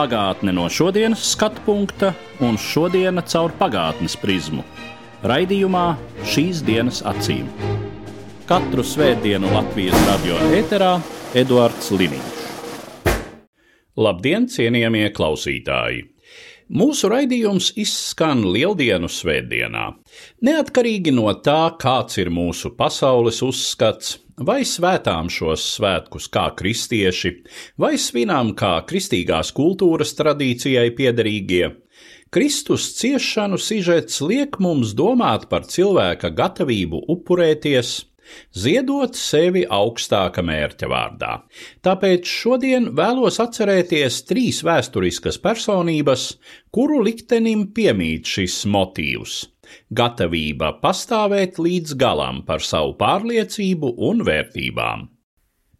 Pagātne no šodienas skatu punkta un šodienas caur pagātnes prizmu. Raidījumā šīs dienas acīm. Katru svētdienu Latvijas radio eterā Eduards Liniņš. Labdien, cienījamie klausītāji! Mūsu raidījums izskan Lieldienu svētdienā. Neatkarīgi no tā, kāds ir mūsu pasaules uzskats, vai svētām šos svētkus kā kristieši, vai svinām kā kristīgās kultūras tradīcijai piederīgie. Kristus ciešanu sižets liek mums domāt par cilvēka gatavību upurēties, ziedot sevi augstāka mērķa vārdā. Tāpēc šodien vēlos atcerēties trīs vēsturiskas personības, kuru liktenim piemīt šis motīvs gatavība pastāvēt līdz galam par savu pārliecību un vērtībām.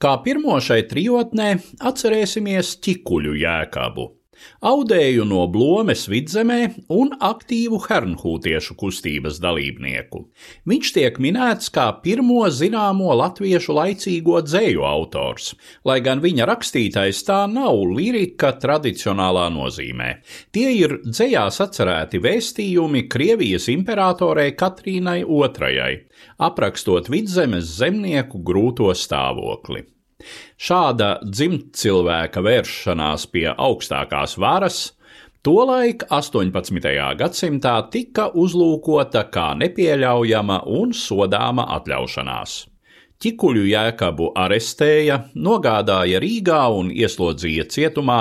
Kā pirmo šai trijotnē atcerēsimies ķikuļu jēkabu audēju no Blomes vidzemē un aktīvu hernhūtiešu kustības dalībnieku. Viņš tiek minēts kā pirmo zināmo latviešu laicīgo dzēju autors, lai gan viņa rakstītais tā nav lirika tradicionālā nozīmē. Tie ir dzējās atcerēti vēstījumi Krievijas imperatorei Katrīnai II, aprakstot vidzemes zemnieku grūto stāvokli. Šāda dzimtcilvēka vēršanās pie augstākās varas tolaik 18. gadsimtā tika uzlūkota kā nepieļaujama un sodāma atļaušanās. Ķikuļu jēkabu arestēja, nogādāja Rīgā un ieslodzīja cietumā,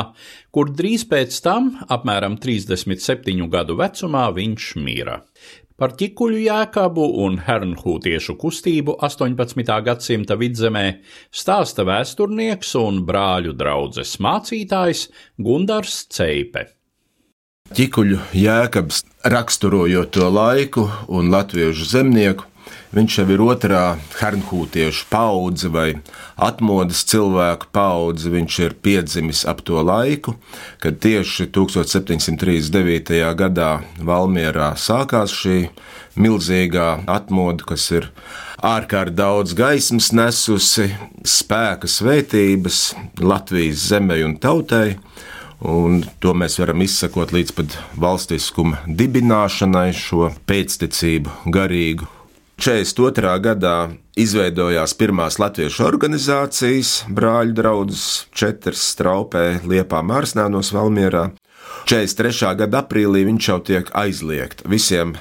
kur drīz pēc tam, apmēram 37 gadu vecumā, viņš mīra. Par ķikuļu jēkabu un hernhūtiešu kustību 18. gadsimta vidzemē stāsta vēsturnieks un brāļu draugs mācītājs Gundars Ceipe. Ķikuļu jēkabs raksturojot to laiku un latviešu zemnieku Viņš jau ir otrā hernhūtiešu paudze vai atmodas cilvēku paudze. Viņš ir piedzimis ap to laiku, kad tieši 1739. gadā Valmierā sākās šī milzīgā atmoda, kas ir ārkārtīgi daudz gaismas nesusi, spēka svētības Latvijas zemē un tautai. Un to mēs varam izsakot līdz pat valstiskuma dibināšanai, šo pēctecību garīgu 42. gadā izveidojās pirmās latviešu organizācijas, brāļu draugs, četras straupē, Liepā, Mārsnānos, Valmierā. 43. gada aprīlī viņš jau tiek aizliegts. Visiem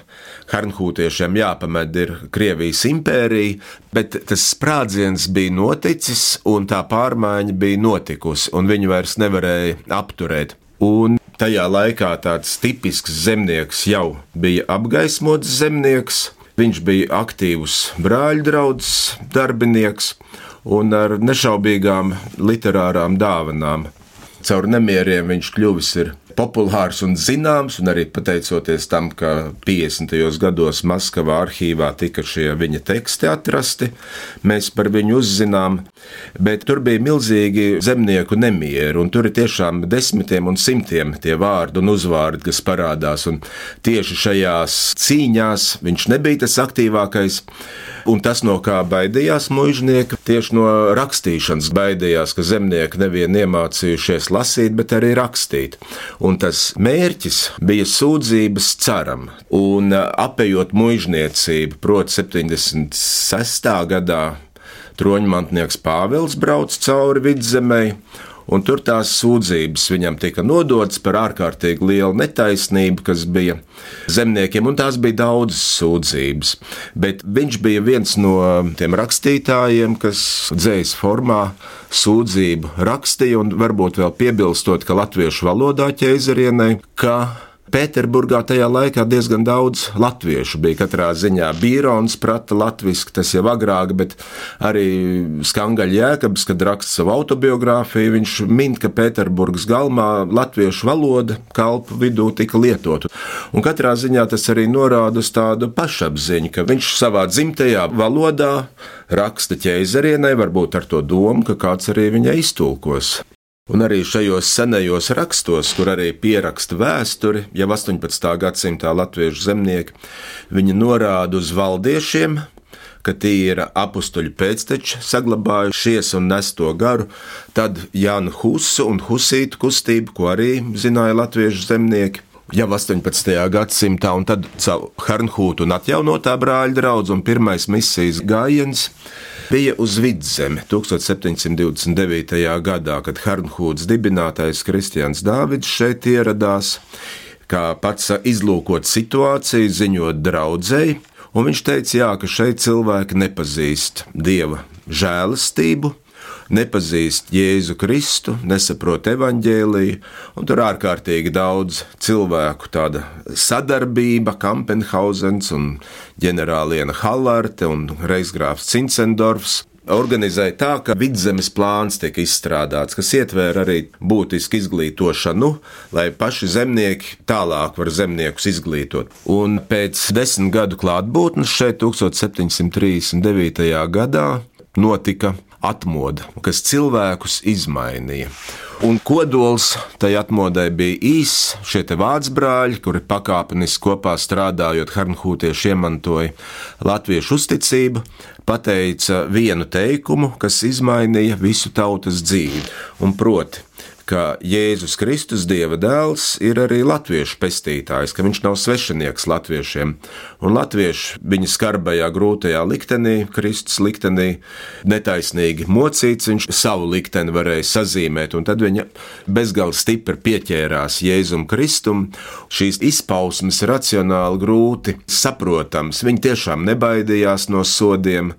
hernhūtiešiem jāpamet ir Krievijas impērija, bet tas sprādziens bija noticis un tā pārmaiņa bija notikusi, un viņu vairs nevarēja apturēt. Un tajā laikā tāds tipisks zemnieks jau bija apgaismots zemnieks, Viņš bija aktīvs brāļu draugs, darbinieks un ar nešaubīgām literārām dāvanām. Caur nemieriem viņš kļuvis populārs un zināms, un arī pateicoties tam, ka 50. gados Maskavā arhīvā tika šie viņa teksti atrasti, mēs par viņu uzzinām. Bet tur bija milzīgi zemnieku nemieri, un tur ir tiešām desmitiem un simtiem tie vārdi un uzvārdi, kas parādās. Un tieši šajās cīņās viņš nebija tas aktīvākais. Un tas, no kā baidījās mužnieki, tieši no rakstīšanas baidījās, ka zemnieki nevien iemācījušies lasīt, bet arī rakstīt. Un tas mērķis bija sūdzības caram. Un apējot mužniecību, proti, 76. gadā troņmantnieks Pāvils brauc cauri vidzemē, un tur tās sūdzības viņam tika nodotas par ārkārtīgi lielu netaisnību, kas bija zemniekiem, un tās bija daudzas sūdzības. Bet viņš bija viens no tiem rakstītājiem, kas dzējas formā sūdzību rakstīja, un varbūt vēl piebilstot, ka latviešu valodā ķēzarienai, ka Pēterburgā tajā laikā diezgan daudz latviešu bija. Katrā ziņā Bīrons prata latviešu, tas jau agrāk, bet arī Skangaļa Jēkabs, kad raksta savu autobiogrāfiju, viņš min, ka Pēterburgas galmā latviešu valoda kalpu vidū tika lietota. Un katrā ziņā tas arī norāda uz tādu pašapziņu, ka viņš savā dzimtajā valodā raksta ķēzarienai, varbūt ar to domu, ka kāds arī viņai iztulkos. Un arī šajos senajos rakstos, kur arī pieraksta vēsturi, jau 18. gadsimtā latviešu zemnieki, viņi norāda uz valdiešiem, ka tie ir apstuļu pēcteči, saglabājušies un nes to garu, tad Jānu Husu un Husītu kustību, ko arī zināja latviešu zemnieki. Jau 18. gadsimtā, un tad caur Harnhūtu un atjaunotā brāļa draugu un pirmais misijas gājiens bija uz vidzemi 1729. gadā, kad Harnhūds dibinātais Kristians Dāvids šeit ieradās, kā pats izlūkot situāciju, ziņot draudzēji, un viņš teica, jā, ka šeit cilvēki nepazīst dieva žēlastību, nepazīst Jēzu Kristu, nesaprot evaņģēliju, un tur ārkārtīgi daudz cilvēku tāda sadarbība, Kampenhausens un ģenerāliena Hallarte un reizgrāfs Cincendorfs organizēja tā, ka vidzemes plāns tiek izstrādāts, kas ietver arī būtisku izglītošanu, lai paši zemnieki tālāk var zemniekus izglītot. Un pēc desmit gadu klātbūtnes šeit 1739. gadā notika atmoda, kas cilvēkus izmainīja. Un kodols tai atmodai bija īss. Šie vācu brāļi, kuri pakāpeniski kopā strādājot, Harnhūtieši iemantoja latviešu uzticību, pateica vienu teikumu, kas izmainīja visu tautas dzīvi. Un proti, ka Jēzus Kristus, Dieva dēls, ir arī latviešu pestītājs, ka viņš nav svešinieks latviešiem. Un latvieši viņa skarbajā, grūtajā liktenī, Kristus liktenī, netaisnīgi mocīts, viņš savu likteni varēja sazīmēt, un tad viņa bezgalīgi stipri pieķērās Jēzum Kristum. Šīs izpausmes racionāli grūti saprotams. Viņi tiešām nebaidījās no sodiem,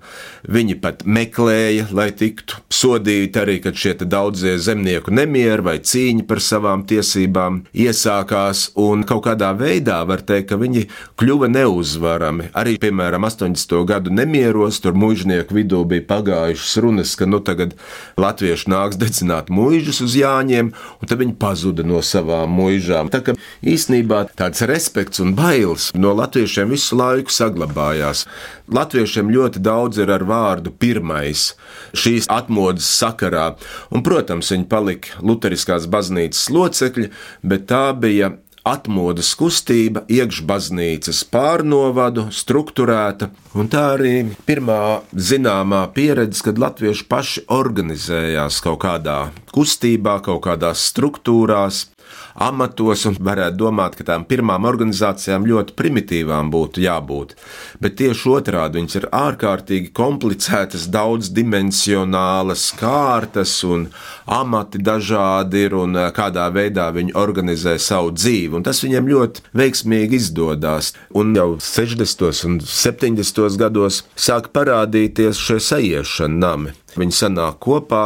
viņi pat meklēja, lai tiktu sodīti arī, kad šie daudzie zemnieku nemieri vai cīņa par savām tiesībām iesākās, un kaut kādā veidā var teikt, ka viņi kļuva neuzvarami. Arī, piemēram, 80. gadu nemieros, tur mužnieku vidū bija pagājušas runas, ka nu tagad latvieši nāks dedzināt muižus uz Jāņiem, un tad viņi pazuda no savām muižām. Tā kā īsnībā tāds respekts un bailes no latviešiem visu laiku saglabājās. Latviešiem ļoti daudz ir ar vārdu pirmais šīs atmodas sakarā, un, protams, viņi palika Lutera luteriskās baznīcas locekļi, bet tā bija atmodas kustība, iekšbaznīcas pārnovadu, struktūrēta, un tā arī pirmā zināmā pieredze, kad latvieši paši organizējās kaut kādā kustībā, kaut kādās struktūrās, amatos, un varētu domāt, ka tām pirmām organizācijām ļoti primitīvām būtu jābūt. Bet tieši otrādi viņas ir ārkārtīgi komplicētas, daudzdimensionālas kārtas un amati dažādi ir un eh, kādā veidā viņi organizē savu dzīvi, un tas viņiem ļoti veiksmīgi izdodas. Un jau 60. un 70. gados sāk parādīties šie sajiešana nami. Viņi sanāk kopā,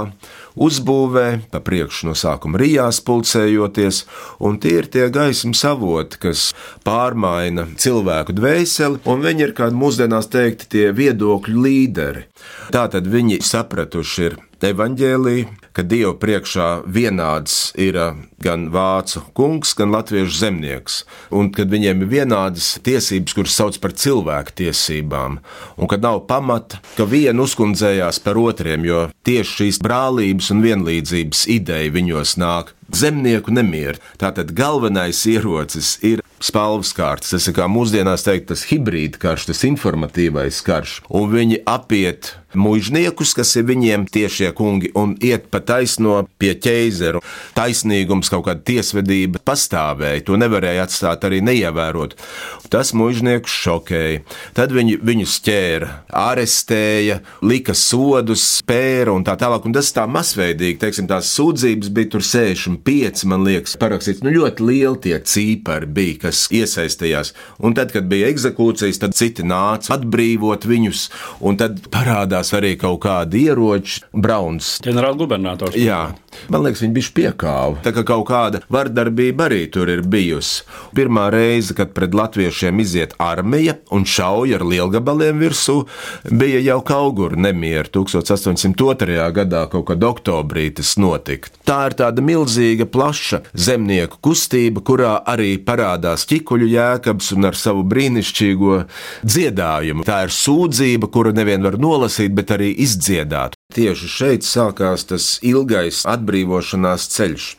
uzbūvē, pa priekšu no sākuma rijās pulcējoties, un tie ir tie gaismas avoti, kas pārmaina cilvēku dvēseli, un viņi ir, kā mūsdienās teikt, tie viedokļu līderi. Tātad viņi sapratuši ir evaņģēlīju, ka Dieva priekšā vienāds ir uh, gan vācu kungs, gan latviešu zemnieks, un kad viņiem ir vienādas tiesības, kuras sauc par cilvēku tiesībām, un kad nav pamata, ka viena uzkundzējās par otriem, jo tieši šīs brālības un vienlīdzības ideja viņos nāk. Zemnieku nemieru. Tātad galvenais ierocis ir spalvas kārtas. Tas ir kā mūsdienās teikt, tas hibrīda karš, tas informatīvais karš, un viņi apiet mužniekus, kas ir viņiem tiešie kungi, un iet pa taisno pie ķeizeru. Taisnīgums, kaut kāda tiesvedība pastāvēja, to nevarēja atstāt arī neievērot. Tas mužniekus šokēja. Tad viņi viņus ķēra, arestēja, lika sodus, spēra un tā tālāk. Un tas tā masveidīgi, teiksim, tās sūdzības bija tur 65, man liekas, parakstīts. Nu, ļoti lieli tie cīpari bija, kas iesaistījās. Un tad, kad bija eksekūcijas, tad citi nāca atbrīvot viņus, un tad parādās arī kaut kādi ieroči. Brauns. Ģenerālgubernators. Jā, Man liekas, viņi bija piekāvi. Tā kā kaut kāda vardarbība arī tur ir bijusi. Pirmā reize, kad pret latviešiem iziet armija un šauja ar lielgabaliem virsū, bija jau Kaugura nemieru 1802. gadā, kaut kad oktobrī tas notika. Tā ir tāda milzīga, plaša zemnieku kustība, kurā arī parādās ķikuļu jēkabs un ar savu brīnišķīgo dziedājumu. Tā ir sūdzība, kuru nevien var nolasīt, bet arī izdziedāt. Tieši šeit sākās tas ilgais atbrīvošanās ceļš.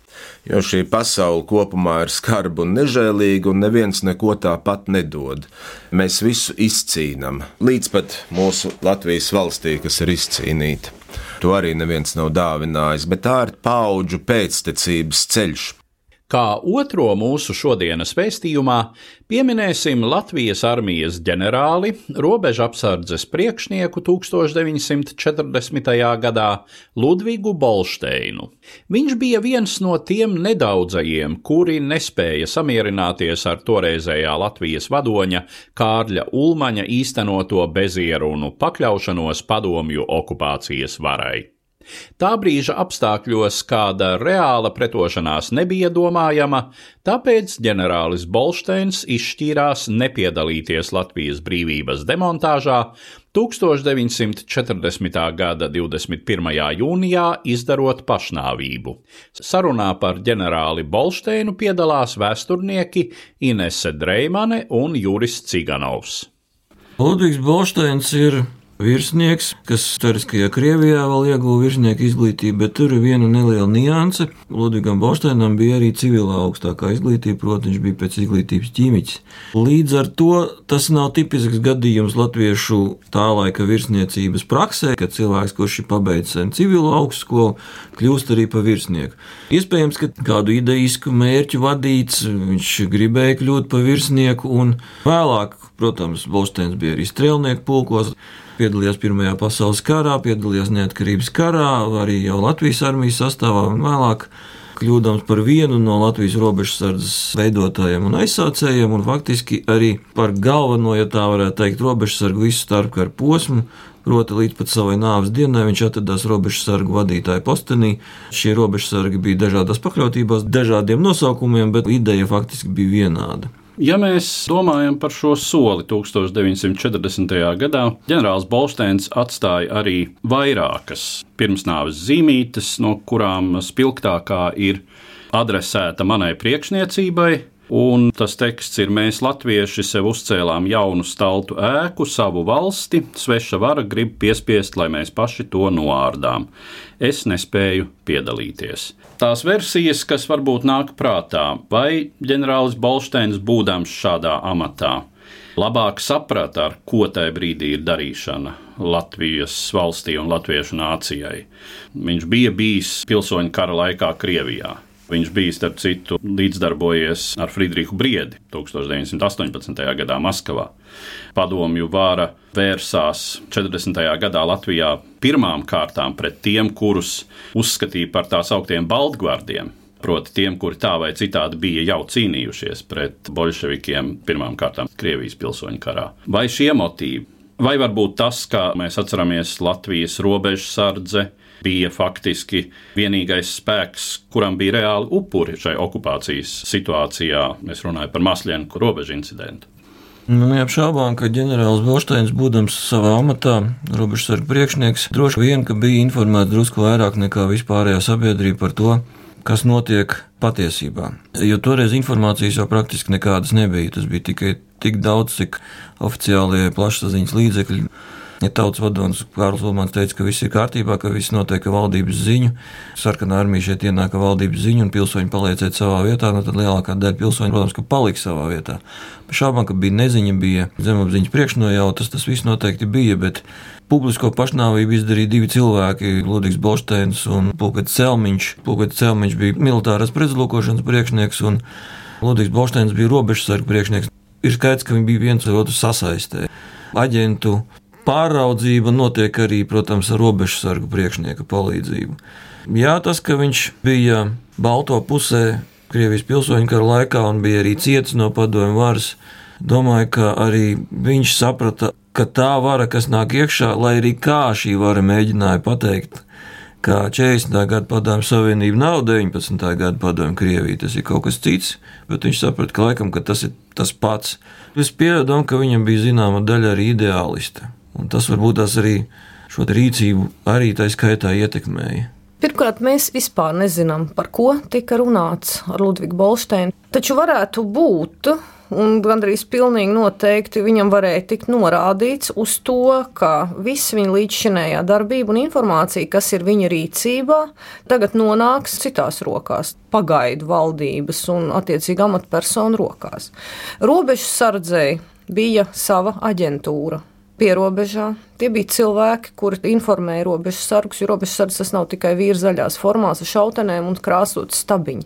Jo šī pasaule kopumā ir skarba un nežēlīga, un neviens neko tāpat nedod. Mēs visu izcīnām, līdz pat mūsu Latvijas valstī, kas ir izcīnīta. To arī neviens nav dāvinājis, bet tā ir paudžu pēctecības ceļš. Kā otro mūsu šodienas vēstījumā pieminēsim Latvijas armijas ģenerāli, robeža apsardzes priekšnieku 1940. gadā Ludvigu Bolšteinu. Viņš bija viens no tiem nedaudzajiem, kuri nespēja samierināties ar toreizējā Latvijas vadoņa Kārļa Ulmaņa īstenoto bezierunu pakļaušanos padomju okupācijas varai. Tā brīža apstākļos kāda reāla pretošanās nebija domājama, tāpēc ģenerālis Bolsteins izšķīrās nepiedalīties Latvijas brīvības demontāžā 1940. gada 21. jūnijā izdarot pašnāvību. Sarunā par ģenerāli Bolsteinu piedalās vēsturnieki Inese Dreimane un Juris Ciganovs. Ludvigs Bolsteins ir virsnieks, kas Tariskajā Krievijā vēl ieguva virsnieka izglītību, bet tur ir viena neliela nianse. Ludvigam Bošteinam bija arī civilā augstākā izglītība, proti, viņš bija pēc izglītības ķīmiķis. Līdz ar to tas nav tipisks gadījums latviešu tā laika virsniecības praksē, kad cilvēks, kurš ir pabeidzis civilo augstskolu, kļūst arī par virsnieku. Iespējams, ka kādu ideisku mērķu vadīts, viņš gribēja kļūt par virsnieku, un vēlāk, protams, Bošteins bija arī strēlnieku pulkos piedalījās Pirmajā pasaules karā, piedalījās neatkarības karā, arī jau Latvijas armijas sastāvā un vēlāk. Kļūdams par vienu no Latvijas robežsardzes veidotājiem un aizsācējiem, un faktiski arī par galveno, ja tā varētu teikt, robežsargu visu starpkaru posmu, Proti, līdz pat savai nāves dienai viņš atradās robežsargu vadītāja postenī. Šie robežsargi bija dažādās pakļautībās, dažādiem nosaukumiem, bet ideja faktiski bija vienāda. Ja mēs domājam par šo soli 1940. gadā, ģenerālis Bolsteins atstāja arī vairākas pirmsnāves zīmītes, no kurām spilgtākā ir adresēta manai priekšniecībai, Un tas teksts ir: Mēs, latvieši, sev uzcēlām jaunu staltu ēku, savu valsti, sveša vara grib piespiest, lai mēs paši to noārdām. Es nespēju piedalīties. Tās versijas, kas varbūt nāk prātā, vai ģenerālis Bolsteins, būdams šādā amatā, labāk saprata, ar ko tajā brīdī ir darīšana Latvijas valstī un latviešu nācijai. Viņš bija bijis pilsoņu kara laikā Krievijā. Viņš bija, starp citu, līdzdarbojies ar Friedrihu Briedi 1918. gadā Maskavā. Padomju vāra vērsās 40. gadā Latvijā pirmām kārtām pret tiem, kurus uzskatīja par tās augtiem baltgvardiem. Proti, tiem, kuri tā vai citādi bija jau cīnījušies pret bolševikiem, pirmām kārtām Krievijas pilsoņu karā. Vai šie motīvi, vai varbūt tas, kā mēs atceramies Latvijas robežsardze, bija faktiski vienīgais spēks, kuram bija reāli upuri šai okupācijas situācijā. Es runāju par Maslienu robežu incidentu. Nu, neapšaubām, ka ģenerālis Bolsteins, būdams savā amatā, robežsargu priekšnieks, droši vien bija informēts drusku vairāk nekā vispārējā sabiedrība par to, kas notiek patiesībā. Jo toreiz informācijas jau praktiski nekādas nebija. Tas bija tikai tik daudz, cik oficiālie plašsaziņas līdzekļi Ja tautas vadonis Kārls Lomans teica, ka viss ir kārtībā, ka viss notiek valdības ziņu, sarkanā armija šeit ienāk valdības ziņu un pilsoņi palieciet savā vietā, nu tad lielākā daļa pilsoņu, protams, ka paliks savā vietā. Šaubām, ka bija neziņa, bija zemapziņas priekšnojautas, tas viss noteikti bija, bet publisko pašnāvību izdarīja divi cilvēki - Ludvigs Bolsteins un Pulkets Celmiņš. Pulkets Celmiņš bija militāras pretuzlūkošanas priekšnieks un Ludvigs Bolsteins bija robežsargu priekšnieks. Ir skaidrs, ka viņi bija viens otru sasaistē. Aģentu Pāraudzība notiek arī, protams, ar robežsargu priekšnieka palīdzību. Jā, tas, ka viņš bija Balto pusē Krievijas pilsoņu kara laikā un bija arī cietis no padomju varas, domāju, ka arī viņš saprata, ka tā vara, kas nāk iekšā, lai arī kā šī vara mēģināja pateikt, kā 40. gada padomju savienība nav 19. gada padomju Krievija, tas ir kaut kas cits, bet viņš saprata, ka laikam ka tas ir tas pats. Es pieļauju, ka viņam bija zināma daļa arī ideālista, un tas varbūt tas arī šo rīcību arī tā skaitā ietekmēja. Pirmkārt, mēs vispār nezinām, par ko tika runāts ar Ludvigu Bolsteinu. Taču varētu būt, un gandrīz pilnīgi noteikti viņam varēja tikt norādīts uz to, ka viss viņa līdzšinējā darbība un informācija, kas ir viņa rīcībā, tagad nonāks citās rokās, pagaidu valdības un attiecīgi amatpersonu rokās. Robežu sardzēji bija sava aģentūra pierobežā. Tie bija cilvēki, kuri informēja robežas sargus, jo robežas sargs tas nav tikai vīri zaļās formās ar šautenēm un krāsot stabiņi.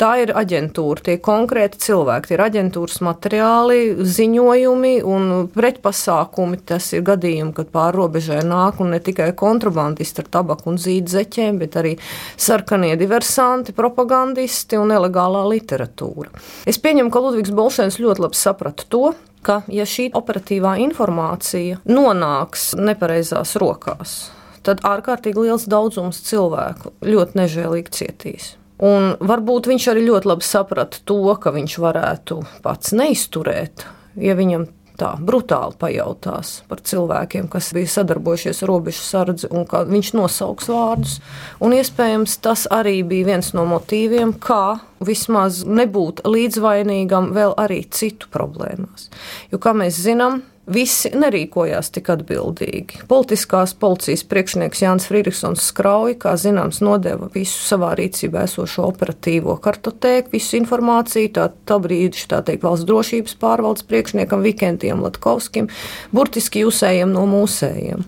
Tā ir aģentūra, tie konkrēti cilvēki, tie ir aģentūras materiāli, ziņojumi un pretpasākumi. Tas ir gadījumi, kad pāri robežai nāk un ne tikai kontrabandisti ar tabaku un zīdzeķiem, bet arī sarkanie diversanti, propagandisti un nelegālā literatūra. Es pieņemu, ka Ludvigs Bolšēns ļoti labi saprata to, ka, ja šī operatīvā informācija nonāks nepareizās rokās, tad ārkārtīgi liels daudzums cilvēku ļoti nežēlīgi cietīs. Un varbūt viņš arī ļoti labi saprata to, ka viņš varētu pats neizturēt, ja viņam tā brutāli pajautās par cilvēkiem, kas bija sadarbojušies ar robežu sardzi, un kā viņš nosauks vārdus. Un iespējams tas arī bija viens no motīviem, kā vismaz nebūt līdzvainīgam vēl arī citu problēmās. Jo, kā mēs zinām, visi nerīkojās tik atbildīgi. Politiskās policijas priekšnieks Jānis Friedrichsons Skrauji, kā zināms, nodeva visu savā rīcībā esošo operatīvo kartotēku, visu informāciju, tā, tā brīdī, tā teikt, valsts drošības pārvaldes priekšniekam Vikentiem Latkovskim, burtiski jūsējiem no mūsējiem.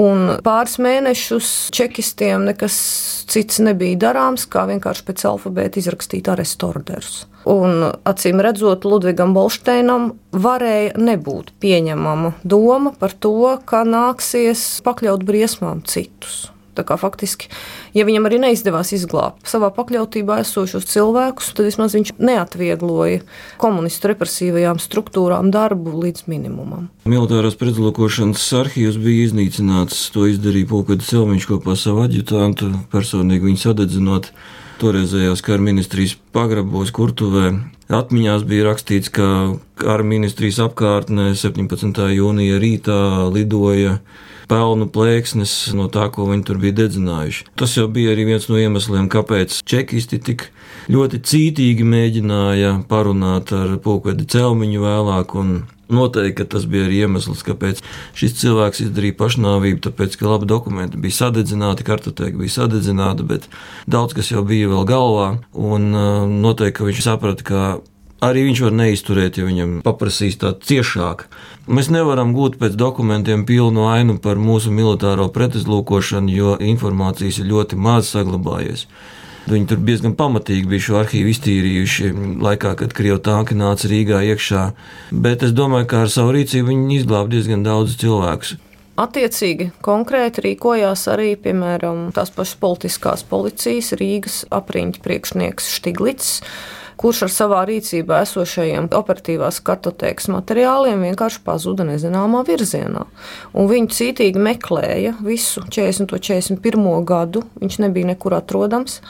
Un pāris mēnešus čekistiem nekas cits nebija darāms, kā vienkārši pēc alfabēta izrakstīt arestu orderus. Un, acīm redzot, Ludvigam Bolšteinam varēja nebūt pieņemama doma par to, ka nāksies pakļaut briesmām citus. Tā kā faktiski, ja viņam arī neizdevās izglābt savā pakļautībā esošos cilvēkus, tad vismaz viņš neatviegloja komunistu represīvajām struktūrām darbu līdz minimumam. Militārās pretuzlūkošanas arhīvs bija iznīcināts. To izdarīja Pulkvedis Selmiņš kopā ar savu adjutantu, personīgi viņu sadedzinot toreizējās kara ministrijas pagrabos, kurtuvē. Atmiņās bija rakstīts, ka kara ministrijas apkārtnē 17. jūnija rītā lidoja pelnu plēksnes no tā, ko viņi tur bija dedzinājuši. Tas jau bija arī viens no iemesliem, kāpēc čekisti tik ļoti cītīgi mēģināja parunāt ar pulkvedi celmiņu vēlāk. Noteikti, tas bija arī iemesls, kāpēc šis cilvēks izdarīja pašnāvību, tāpēc, ka labi dokumenti bija sadedzināti, kartoteka bija sadedzināta, bet daudz kas jau bija vēl galvā, un uh, noteikti, viņš saprata, ka arī viņš var neizturēt, ja viņam paprasīs tā ciešāk. Mēs nevaram gūt pēc dokumentiem pilnu ainu par mūsu militāro pretizlūkošanu, jo informācijas ir ļoti maz saglabājies. Viņi tur diezgan pamatīgi bija šo arhīvu iztīrījuši laikā, kad krievu tanki nāca Rīgā iekšā. Bet es domāju, ka ar savu rīcību viņi izglāba diezgan daudz cilvēku. Attiecīgi, konkrēti rīkojās arī, piemēram, tās pašas politiskās policijas Rīgas apriņķa priekšnieks Štiglits kurš ar savā rīcībā esošajiem operatīvās kartotēkas materiāliem vienkārši pazuda nezināmā virzienā. Un viņu cītīgi meklēja visu 40. un 41. gadu. Viņš nebija nekur atrodams.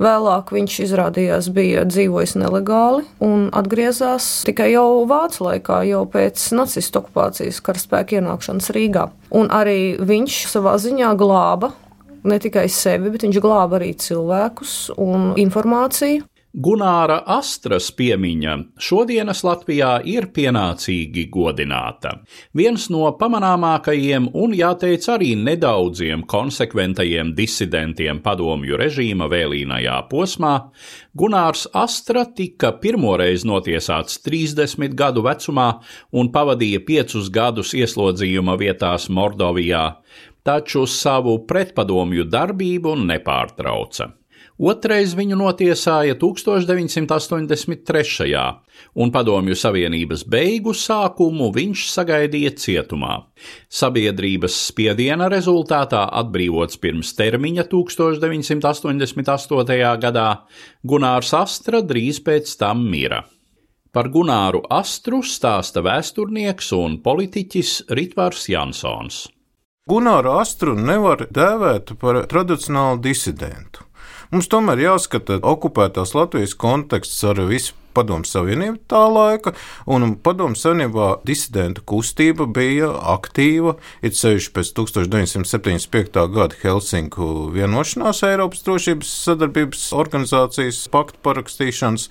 Vēlāk viņš izrādījās bija dzīvojis nelegāli un atgriezās tikai jau Vācu laikā, jau pēc nacistu okupācijas karaspēka ienākšanas Rīgā. Un arī viņš savā ziņā glāba ne tikai sevi, bet viņš glāba arī cilvēkus un informāciju. Gunāra Astras piemiņa šodienas Latvijā ir pienācīgi godināta. Viens no pamanāmākajiem un, jāteic, arī nedaudziem konsekventajiem disidentiem padomju režīma vēlīnajā posmā, Gunārs Astra tika pirmoreiz notiesāts 30 gadu vecumā un pavadīja piecus gadus ieslodzījuma vietās Mordovijā, taču savu pretpadomju darbību nepārtrauca. Otrais viņu notiesāja 1983. un Padomju Savienības beigu sākumu viņš sagaidīja cietumā. Sabiedrības spiediena rezultātā atbrīvots pirms termiņa 1988. gadā, Gunārs Astra drīz pēc tam mira. Par Gunāru Astru stāsta vēsturnieks un politiķis Ritvars Jansons. Gunāru Astru nevar dēvēt par tradicionālu disidentu. Mums tomēr jāskata okupētās Latvijas konteksts ar visu Padomu Savienību tā laika, un Padomu Savienībā disidentu kustība bija aktīva, it sevišķi pēc 1975. gada Helsinku vienošanās Eiropas drošības sadarbības organizācijas paktu parakstīšanas,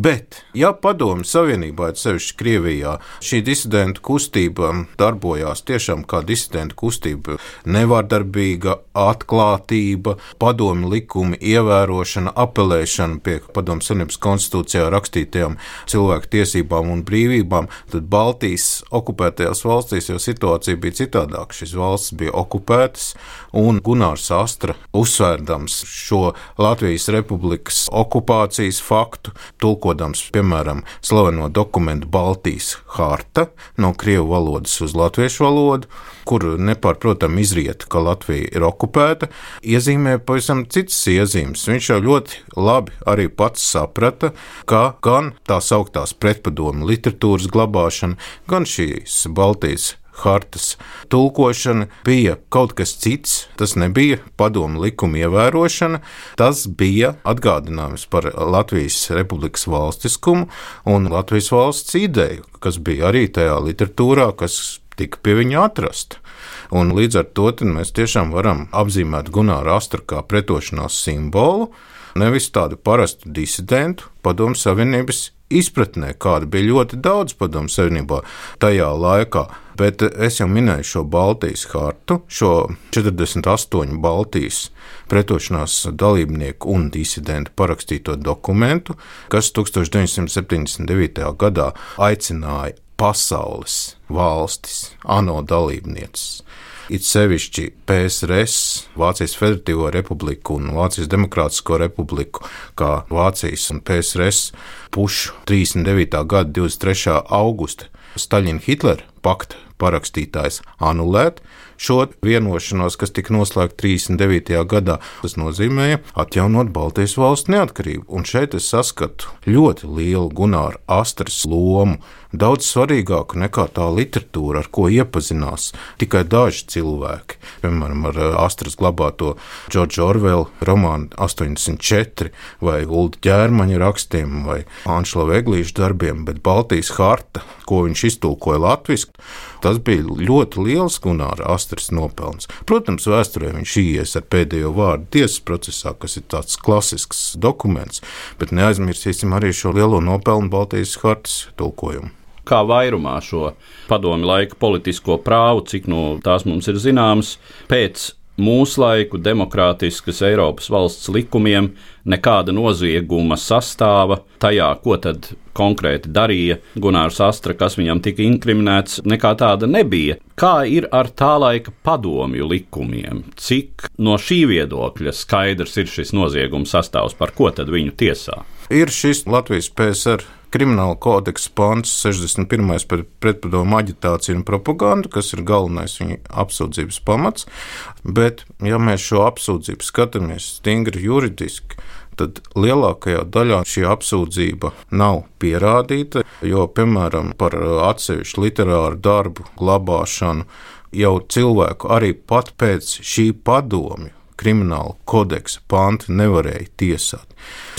bet, ja Padomu Savienībā, it sevišķi Krievijā, šī disidentu kustība darbojās tiešām kā disidentu kustība, nevārdarbīga atklātība, padomu likumi ievērošana, apelēšana pie Padomu Savienības konstitūcijā rakstīta rakstītajām cilvēku tiesībām un brīvībām, tad Baltijas okupētajās valstīs jau situācija bija citādāka. Šīs valstis bija okupētas, un Gunārs Astra uzsvērdams šo Latvijas republikas okupācijas faktu, tulkodams, piemēram, slaveno dokumentu Baltijas harta no krievu valodas uz latviešu valodu, kur nepārprotami izriet, ka Latvija ir okupēta, iezīmē pavisam citas iezīmes. Viņš jau ļoti labi arī pats saprata, ka gan tā sauktās pretpadomu literatūras glabāšana, gan šīs Baltijas hartas tulkošana bija kaut kas cits. Tas nebija padomu likuma ievērošana, tas bija atgādinājums par Latvijas republikas valstiskumu un Latvijas valsts ideju, kas bija arī tajā literatūrā, kas tika pie viņa atrasta. Un līdz ar to mēs tiešām varam apzīmēt Gunāru Astru kā pretošanās simbolu, nevis tādu parastu disidentu padomu savienības izpratnē, kāda bija ļoti daudz padomu savienībā tajā laikā. Bet es jau minēju šo Baltijas hartu, šo 48 Baltijas pretošanās dalībnieku un disidentu parakstīto dokumentu, kas 1979. gadā aicināja pasaules valstis, ANO dalībnieces it sevišķi PSRS, Vācijas Federatīvo republiku un Vācijas Demokrātisko republiku, kā Vācijas un PSRS pušu 39. gada 23. augusta Staļina-Hitlera pakta parakstītājs anulēt šo vienošanos, kas tika noslēgta 39. gadā. Tas nozīmēja atjaunot Baltijas valsts neatkarību. Un šeit es saskatu ļoti lielu Gunāra Astras lomu daudz svarīgāku nekā tā literatūra, ar ko iepazinās tikai daži cilvēki. Piemēram, ar eh, Astras glabāto Džordža Orvela romānu 84 vai Ulda ķērmaņa rakstiem vai Anšla Veglīša darbiem, bet Baltijas harta, ko viņš iztulkoja latviešu, tas bija ļoti liels Gunāra Astras nopelns. Protams, vēsturē viņš ies ar pēdējo vārdu tiesas procesā, kas ir tāds klasisks dokuments, bet neaizmirsīsim arī šo lielo nopelnu Baltijas hartas tulkojumu kā vairumā šo padomu laika politisko prāvu, cik no tās mums ir zināms, pēc mūsu laiku demokrātiskas Eiropas valsts likumiem nekāda nozieguma sastāva tajā, ko tad konkrēti darīja Gunārs Astra, kas viņam tika inkriminēts, nekā tāda nebija. Kā ir ar tā laika padomju likumiem? Cik no šī viedokļa skaidrs ir šis nozieguma sastāvs, par ko tad viņu tiesā? Ir šis Latvijas PSR krimināla kodeksa pants 61. par pretpadomu aģitāciju un propagandu, kas ir galvenais viņa apsūdzības pamats. Bet, ja mēs šo apsūdzību skatāmies stingri juridiski, tad lielākajā daļā šī apsūdzība nav pierādīta, jo, piemēram, par atsevišķu literāru darbu glabāšanu jau cilvēku arī pat pēc šī padomju krimināla kodeksa pantu nevarēja tiesāt.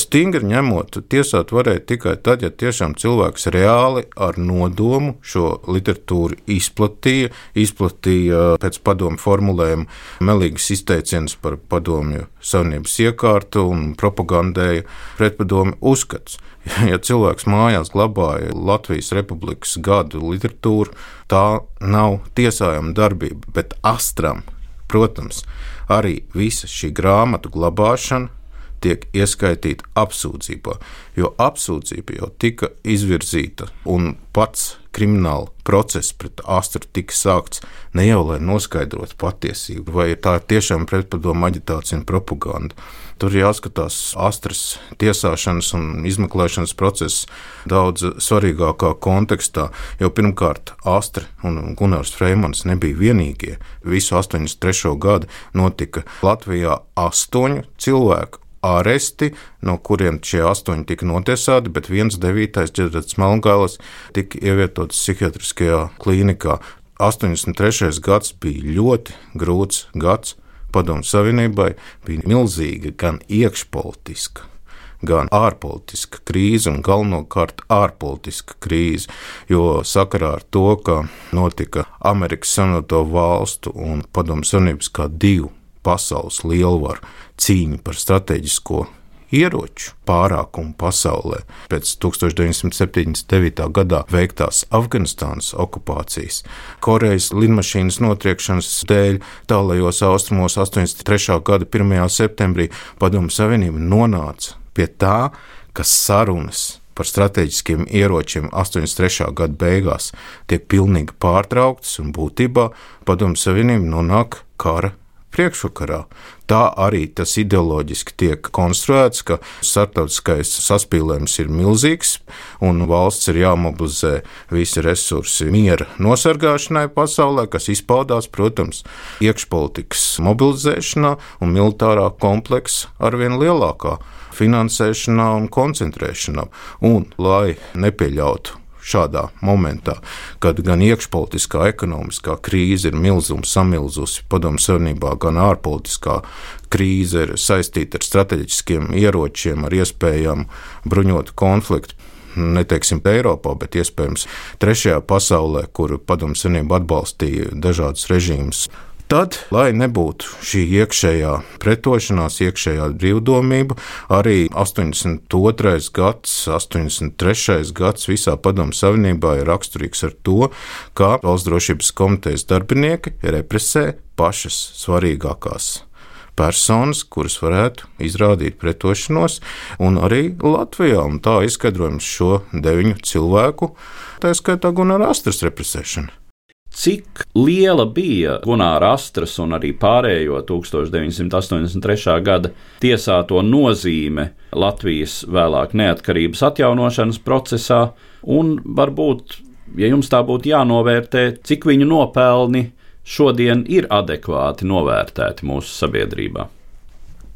Stingri ņemot, tiesāt varēja tikai tad, ja tiešām cilvēks reāli ar nodomu šo literatūru izplatīja, izplatīja pēc padomu formulējumu melīgas izteicienas par padomju savienības iekārtu un propagandēja pretpadomu uzskats. Ja cilvēks mājās glabāja Latvijas Republikas gadu literatūru, tā nav tiesājama darbība, bet astram, protams, arī visa šī grāmatu glabāšana tiek ieskaitīta apsūdzībā, jo apsūdzība jau tika izvirzīta un pats krimināla process pret Astru tika sākts ne jau lai noskaidrotu patiesību, vai tā ir tiešām pretpadomu aģitācija un propaganda. Tur jāskatās Astras tiesāšanas un izmeklēšanas process daudz svarīgākā kontekstā, jo pirmkārt Astra un Gunārs Freimans nebija vienīgie. Visu 83. gadu notika Latvijā astoņu cilvēku āresti, no kuriem šie astoņi tika notiesāti, bet viens devītais ģenerālis Melngālis tika ievietots psihiatriskajā klīnikā. 83. gads bija ļoti grūts gads. Padomu Savienībai bija milzīga gan iekšpolitiska, gan ārpolitiska krīze, un galvenokārt ārpolitiska krīze, jo sakarā ar to, ka notika Amerikas Savienoto Valstu un Padomu Savienības kā divu pasaules lielvaru cīņa par strateģisko ieroču pārākumu pasaulē pēc 1979. gadā veiktās Afganistānas okupācijas, Korejas lidmašīnas notriekšanas dēļ tālajos austrumos 83. gada 1. septembrī Padomu Savienība nonāca pie tā, ka sarunas par strateģiskiem ieročiem 83. gada beigās tiek pilnīgi pārtrauktas un būtībā Padomu Savienība nonāk kara priekšvakarā. Tā arī tas ideoloģiski tiek konstruēts, ka starptautiskais saspīlējums ir milzīgs un valsts ir jāmobilizē visi resursi miera nosargāšanai pasaulē, kas izpaudās, protams, iekšpolitikas mobilizēšanā un militārā kompleksa arvien lielākā finansēšanā un koncentrēšanā. Un, lai nepieļautu šādā momentā, kad gan iekšpolitiskā, ekonomiskā krīze ir milzums samilzusi padomu savienībā, gan ārpolitiskā krīze ir saistīta ar strateģiskiem ieročiem, ar iespējamu bruņotu konfliktu. Neteiksim, Eiropā, bet iespējams trešajā pasaulē, kur padomu savienība atbalstīja dažādus režīmus Tad, lai nebūtu šī iekšējā pretošanās, iekšējā brīvdomība, arī 82. gads, 83. gads visā Padomu Savienībā ir raksturīgs ar to, ka valsts drošības komitejas darbinieki represē pašas svarīgākās personas, kuras varētu izrādīt pretošanos, un arī Latvijā. Un tā izskaidrojums šo deviņu cilvēku, tā skaitā Gunārs Astras represēšana cik liela bija Gunāra Astras un arī pārējo 1983. gada tiesāto nozīme Latvijas vēlāk neatkarības atjaunošanas procesā, un varbūt, ja jums tā būtu jānovērtē, cik viņu nopelni šodien ir adekvāti novērtēti mūsu sabiedrībā.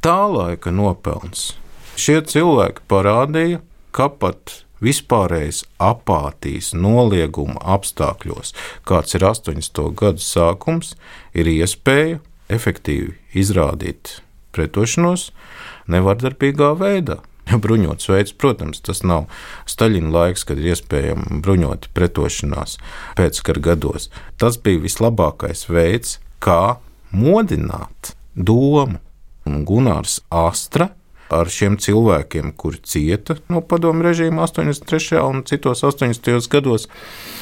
Tā laika nopelns. Šie cilvēki parādīja, ka pat vispārējais apātijas, nolieguma apstākļos, kāds ir 80. gadu sākums, ir iespēja efektīvi izrādīt pretošanos nevardarbīgā veidā. Bruņots veids, protams, tas nav Staļina laiks, kad ir iespējama bruņota pretošanās pēckara gados. Tas bija vislabākais veids, kā modināt domu. Un Gunārs Astra ar šiem cilvēkiem, kuri cieta no padomu režīma 83. un citos 80. gados,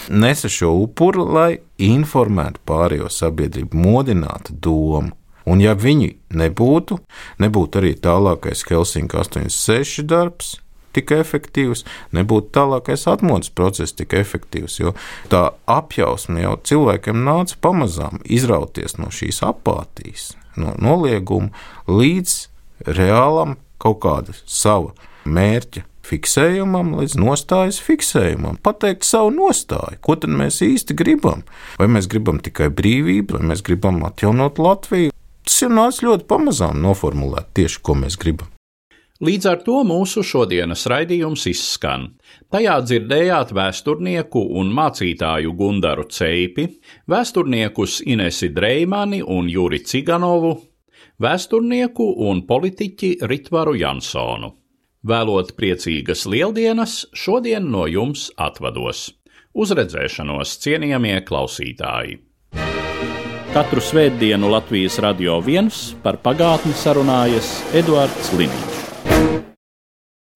nesa šo upuru, lai informētu pārējo sabiedrību, modinātu domu. Un ja viņi nebūtu, nebūtu arī tālākais Helsinku 86 darbs, tik efektīvs, nebūtu tālākais atmodas process tik efektīvs. Jo tā apjausme jau cilvēkiem nāca pamazām izrauties no šīs apātijas, no nolieguma līdz reālam kaut kāda sava mērķa fiksējumam, līdz nostājas fiksējumam, pateikt savu nostāju, ko tad mēs īsti gribam. Vai mēs gribam tikai brīvību, vai mēs gribam atjaunot Latviju. Tas ir nācis ļoti pamazām noformulēt tieši, ko mēs gribam. Līdz ar to mūsu šodienas raidījums izskan. Tajā dzirdējāt vēsturnieku un mācītāju Gundaru Ceipi, vēsturniekus Inesi Dreimani un Juri Ciganovu, vēsturnieku un politiķi Ritvaru Jansonu. Vēlot priecīgas lieldienas, šodien no jums atvados. Uz redzēšanos, cienījamie klausītāji! Katru svētdienu Latvijas radio viens par pagātni sarunājas Eduards Līniņš.